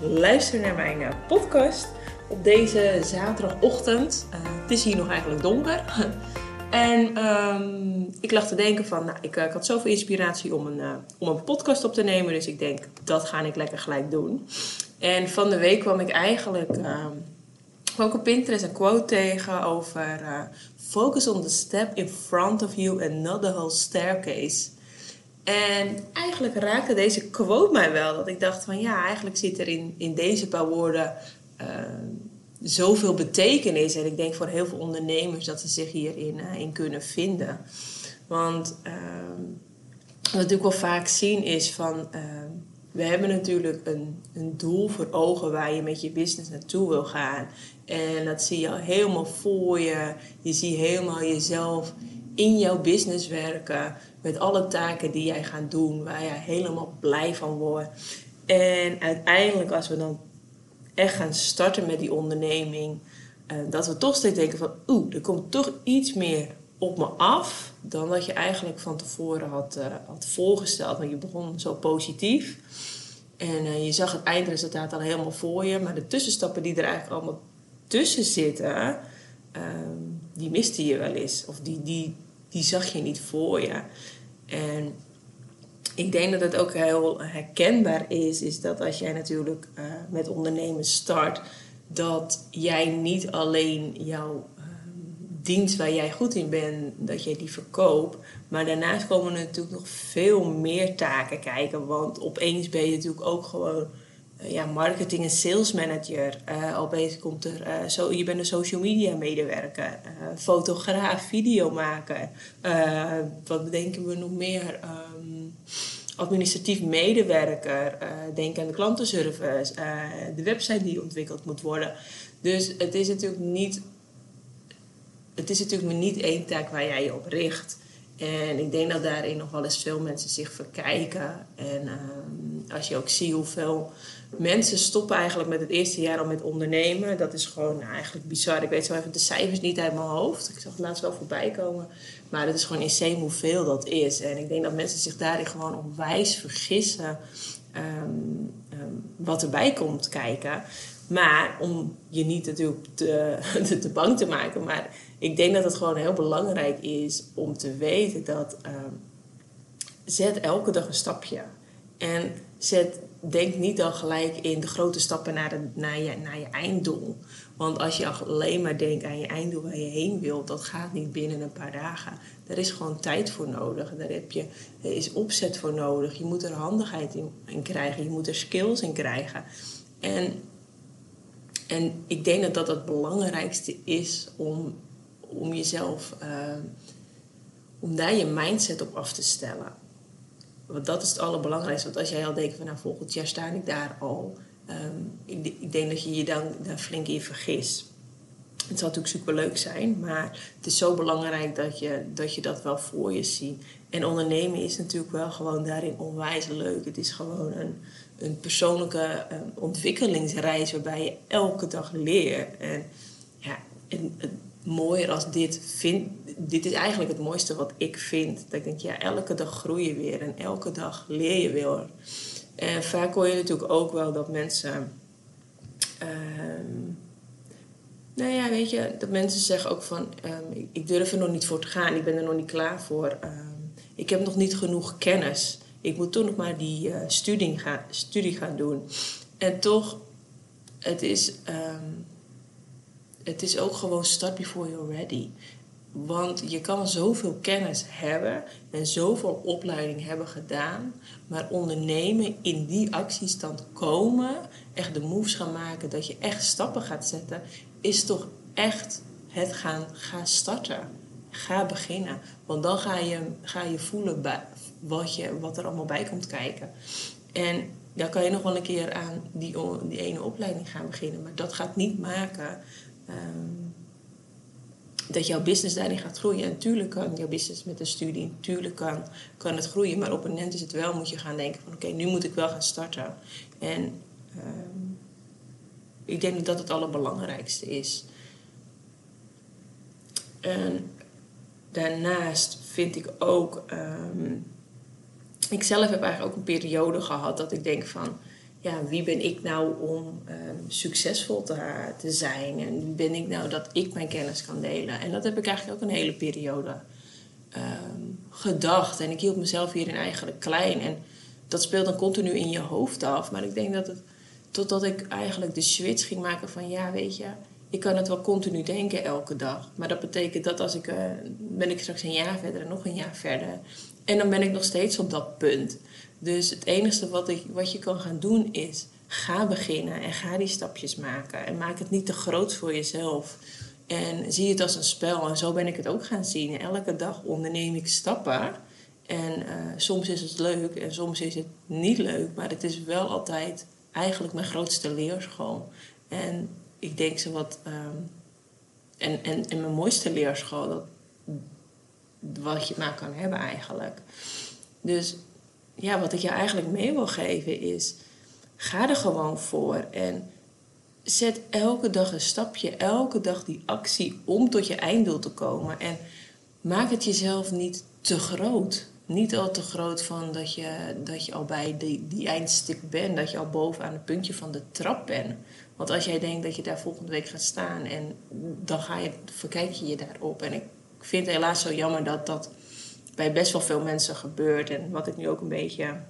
luistert naar mijn eh, podcast op deze zaterdagochtend. Uh, het is hier nog eigenlijk donker. en um, ik lag te denken van, nou, ik, ik, had zoveel inspiratie om een, om een podcast op te nemen. Dus ik denk, dat ga ik lekker gelijk doen. En van de week kwam ik eigenlijk ook op Pinterest een quote tegen over... Focus on the step in front of you and not the whole staircase. En eigenlijk raakte deze quote mij wel. Dat ik dacht van ja, eigenlijk zit er in, in deze paar woorden uh, zoveel betekenis. En ik denk voor heel veel ondernemers dat ze zich hierin uh, in kunnen vinden. Want uh, wat natuurlijk wel vaak zien is van... we hebben natuurlijk een, een doel voor ogen waar je met je business naartoe wil gaan. En dat zie je al helemaal voor je. Je ziet helemaal jezelf in jouw business werken. Met alle taken die jij gaat doen, waar jij helemaal blij van wordt. En uiteindelijk, als we dan echt gaan starten met die onderneming, eh, dat we toch steeds denken van, oeh, er komt toch iets meer op me af dan dat je eigenlijk van tevoren had, uh, had voorgesteld. Want je begon zo positief. En uh, je zag het eindresultaat al helemaal voor je. Maar de tussenstappen die er eigenlijk allemaal tussen zitten, ehm, die miste je wel eens. Of die, die, die zag je niet voor je. En ik denk dat het ook heel herkenbaar is, is dat als jij natuurlijk uh, met ondernemen start, dat jij niet alleen jouw uh, dienst waar jij goed in bent, dat jij die verkoopt. Maar daarnaast komen er natuurlijk nog veel meer taken kijken. Want opeens ben je natuurlijk ook gewoon ja, marketing en sales manager. Uh, opeens komt er, uh, zo, je bent een social media medewerker, fotograaf, videomaker. wat bedenken we nog meer? Um, administratief medewerker. denk aan de klantenservice, de website die ontwikkeld moet worden. Dus het is natuurlijk niet, het is natuurlijk niet één taak waar jij je op richt. En ik denk dat daarin nog wel eens veel mensen zich verkijken. En um, als je ook ziet hoeveel mensen stoppen eigenlijk met het eerste jaar al met ondernemen. Dat is gewoon nou, eigenlijk bizar. Ik weet zo even de cijfers niet uit mijn hoofd. Ik zag het laatst wel voorbij komen. Maar het is gewoon insane hoeveel dat is. En ik denk dat mensen zich daarin gewoon onwijs vergissen um, um, wat erbij komt kijken. Maar om je niet natuurlijk te, te bang te maken. Maar ik denk dat het gewoon heel belangrijk is om te weten dat um, zet elke dag een stapje. En zet, denk niet dan gelijk in de grote stappen naar, naar, je, naar je einddoel. Want als je alleen maar denkt aan je einddoel waar je heen wilt, dat gaat niet binnen een paar dagen. Daar is gewoon tijd voor nodig. Daar heb je, is opzet voor nodig. Je moet er handigheid in, krijgen. Je moet er skills in krijgen. En, en ik denk dat dat het belangrijkste is om, om jezelf, uh, om daar je mindset op af te stellen. Want dat is het allerbelangrijkste. Want als jij al denkt van nou volgend jaar sta ik daar al. Um, ik, ik, denk dat je je dan flink in vergist. Het zal natuurlijk superleuk zijn, maar het is zo belangrijk dat je, dat je dat wel voor je ziet. En ondernemen is natuurlijk wel gewoon daarin onwijs leuk. Het is gewoon een, een persoonlijke um, ontwikkelingsreis waarbij je elke dag leert. En ja, en, mooier als dit vind. Dit is eigenlijk het mooiste wat ik vind. Dat ik denk, ja, elke dag groei je weer en elke dag leer je weer. En vaak hoor je natuurlijk ook wel dat mensen. Um, nou ja, weet je, dat mensen zeggen ook van: um, ik durf er nog niet voor te gaan, ik ben er nog niet klaar voor. Um, ik heb nog niet genoeg kennis. Ik moet toch nog maar die uh, studie, gaan, studie gaan doen. En toch, het is het is ook gewoon start before you're ready. Want je kan zoveel kennis hebben en zoveel opleiding hebben gedaan. Maar ondernemen, in die actiestand komen, echt de moves gaan maken, dat je echt stappen gaat zetten, is toch echt het gaan, gaan starten. Ga beginnen. Want dan ga je, ga je voelen wat, je, wat er allemaal bij komt kijken. En dan kan je nog wel een keer aan die, die ene opleiding gaan beginnen. Maar dat gaat niet maken Um, dat jouw business daarin gaat groeien. En natuurlijk kan jouw business met een studie, natuurlijk kan, kan het groeien. Maar op een moment is het wel, moet je gaan denken van oké, nu moet ik wel gaan starten. En um, ik denk dat dat het allerbelangrijkste is. En daarnaast vind ik ook um, ik zelf heb eigenlijk ook een periode gehad dat ik denk van ja, wie ben ik nou om ehm, succesvol te, te zijn? En wie ben ik nou dat ik mijn kennis kan delen? En dat heb ik eigenlijk ook een hele periode ehm, gedacht. En ik hield mezelf hierin eigenlijk klein. En dat speelt dan continu in je hoofd af. Maar ik denk dat het, totdat ik eigenlijk de switch ging maken van ja, weet je, ik kan het wel continu denken elke dag. Maar dat betekent dat als ik, uh, ben ik straks een jaar verder en nog een jaar verder. En dan ben ik nog steeds op dat punt. Dus het enige wat, ik, wat je kan gaan doen is ga beginnen en ga die stapjes maken. En maak het niet te groot voor jezelf. En zie het als een spel. En zo ben ik het ook gaan zien. Elke dag onderneem ik stappen. En uh, soms is het leuk en soms is het niet leuk. Maar het is wel altijd eigenlijk mijn grootste leerschool. En ik denk ze wat. Um, en, en, en mijn mooiste leerschool, dat, wat je maar kan hebben eigenlijk. Dus ja, wat ik je eigenlijk mee wil geven is: ga er gewoon voor en zet elke dag een stapje, elke dag die actie om tot je einddoel te komen. En maak het jezelf niet te groot. Niet al te groot van dat je, dat je al bij die, die eindstuk bent, dat je al boven aan het puntje van de trap bent. Want als jij denkt dat je daar volgende week gaat staan en dan ga je, verkijk je je daarop. En ik vind het helaas zo jammer dat dat bij best wel veel mensen gebeurt. En wat ik nu ook een beetje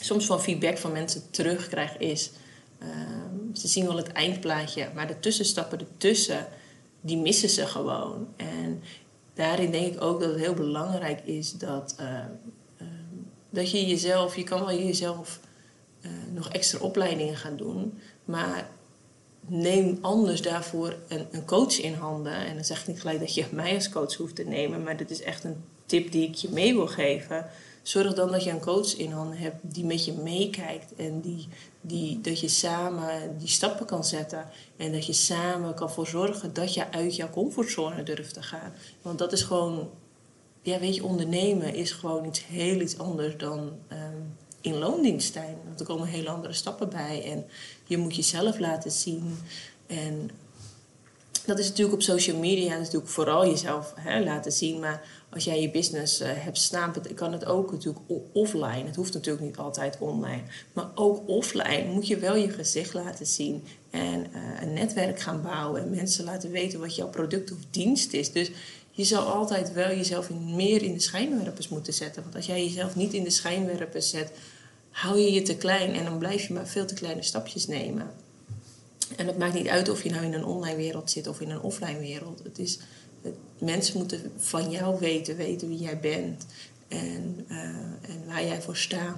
soms van feedback van mensen terugkrijg is... Ehm, ze zien wel het eindplaatje, maar de tussenstappen ertussen, die missen ze gewoon. En daarin denk ik ook dat het heel belangrijk is dat, uh, dat je jezelf... Je kan wel jezelf uh, nog extra opleidingen gaan doen, maar neem anders daarvoor een, een, coach in handen. En dan zeg ik niet gelijk dat je mij als coach hoeft te nemen, maar dit is echt een tip die ik je mee wil geven. Zorg dan dat je een coach in handen hebt die met je meekijkt en die, die, dat je samen die stappen kan zetten. En dat je samen kan voor zorgen dat je uit jouw comfortzone durft te gaan. Want dat is gewoon, ja, weet je, ondernemen is gewoon iets heel iets anders dan um, in loondienst zijn. Want er komen hele andere stappen bij en je moet jezelf laten zien. En dat is natuurlijk op social media natuurlijk vooral jezelf hè, laten zien. Maar als jij je business uh, hebt staan, kan het ook natuurlijk offline. Het hoeft natuurlijk niet altijd online. Maar ook offline moet je wel je gezicht laten zien. En uh, een netwerk gaan bouwen. En mensen laten weten wat jouw product of dienst is. Dus je zal altijd wel jezelf meer in de schijnwerpers moeten zetten. Want als jij jezelf niet in de schijnwerpers zet, hou je je te klein. En dan blijf je maar veel te kleine stapjes nemen. En het maakt niet uit of je nou in een online wereld zit of in een offline wereld. Het is, mensen moeten van jou weten, weten wie jij bent en, uh, en waar jij voor staat.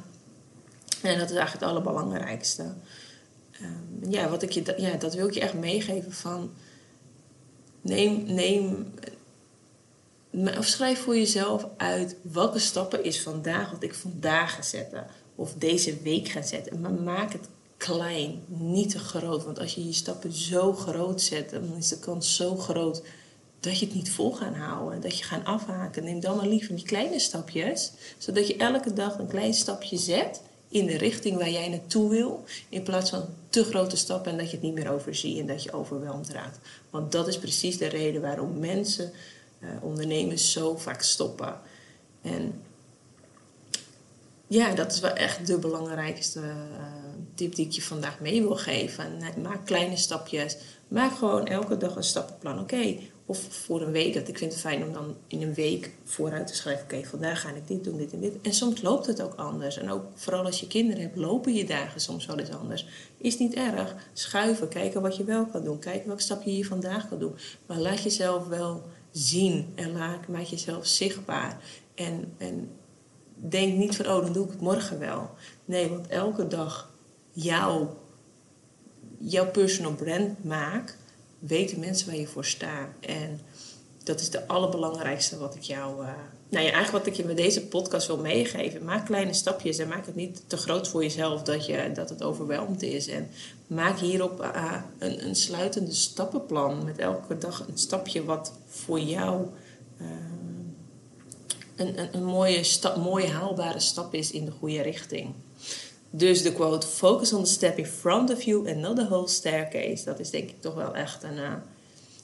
En dat is eigenlijk het allerbelangrijkste. Um, ja, wat ik je, ja, dat wil ik je echt meegeven van... Neem, neem, of schrijf voor jezelf uit welke stappen is vandaag wat ik vandaag ga zetten. Of deze week ga zetten. Maar maak het klein, niet te groot. Want als je je stappen zo groot zet, dan is de kans zo groot dat je het niet vol gaat houden. Dat je gaat afhaken. Neem dan maar liever die kleine stapjes, zodat je elke dag een klein stapje zet in de richting waar jij naartoe wil, in plaats van te grote stappen en dat je het niet meer overziet en dat je overweldigd raakt. Want dat is precies de reden waarom mensen, uh, ondernemers, zo vaak stoppen. En ja, dat is wel echt de belangrijkste uh, tip die ik je vandaag mee wil geven. Maak kleine stapjes. Maak gewoon elke dag een stappenplan. Oké, of voor een week. Dat ik vind het fijn om dan in een week vooruit te schrijven. Oké, vandaag ga ik dit doen, dit en dit. En soms loopt het ook anders. En ook vooral als je kinderen hebt, lopen je dagen soms wel eens anders. Is niet erg. Schuiven, kijken wat je wel kan doen. Kijken welke stap je hier vandaag kan doen. Maar laat jezelf wel zien. En maak jezelf zichtbaar. En, en denk niet van, oh, dan doe ik het morgen wel. Nee, want elke dag jouw, jouw personal brand maakt, weten mensen waar je voor staat. En dat is de allerbelangrijkste wat ik jou. Uh, nou ja, eigenlijk wat ik je met deze podcast wil meegeven. Maak kleine stapjes en maak het niet te groot voor jezelf dat, je, dat het overweldigd is. En maak hierop uh, een, een sluitende stappenplan. Met elke dag een stapje wat voor jou. Uh, een, een, een mooie, mooie haalbare stap is in de goede richting. Dus de quote: Focus on the step in front of you and not the whole staircase. Dat is denk ik toch wel echt een. Uh,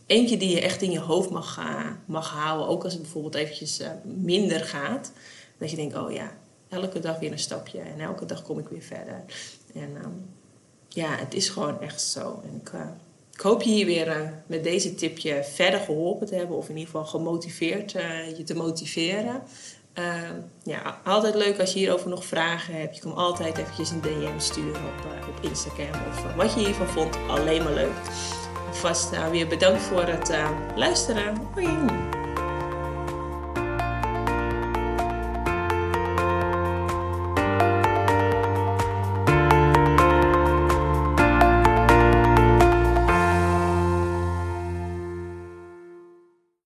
eentje die je echt in je hoofd mag, uh, mag houden. Ook als het bijvoorbeeld eventjes uh, minder gaat. Dat je denkt: oh ja, elke dag weer een stapje en elke dag kom ik weer verder. En ehm, ja, het is gewoon echt zo. En ik, uh, ik hoop je hier weer met deze tipje verder geholpen te hebben, of in ieder geval gemotiveerd je te motiveren. Ehm, ja, altijd leuk als je hierover nog vragen hebt. Je kan altijd eventjes een DM sturen op, op Instagram of wat je hiervan vond. Alleen maar leuk. Vast weer bedankt voor het luisteren. Hoi!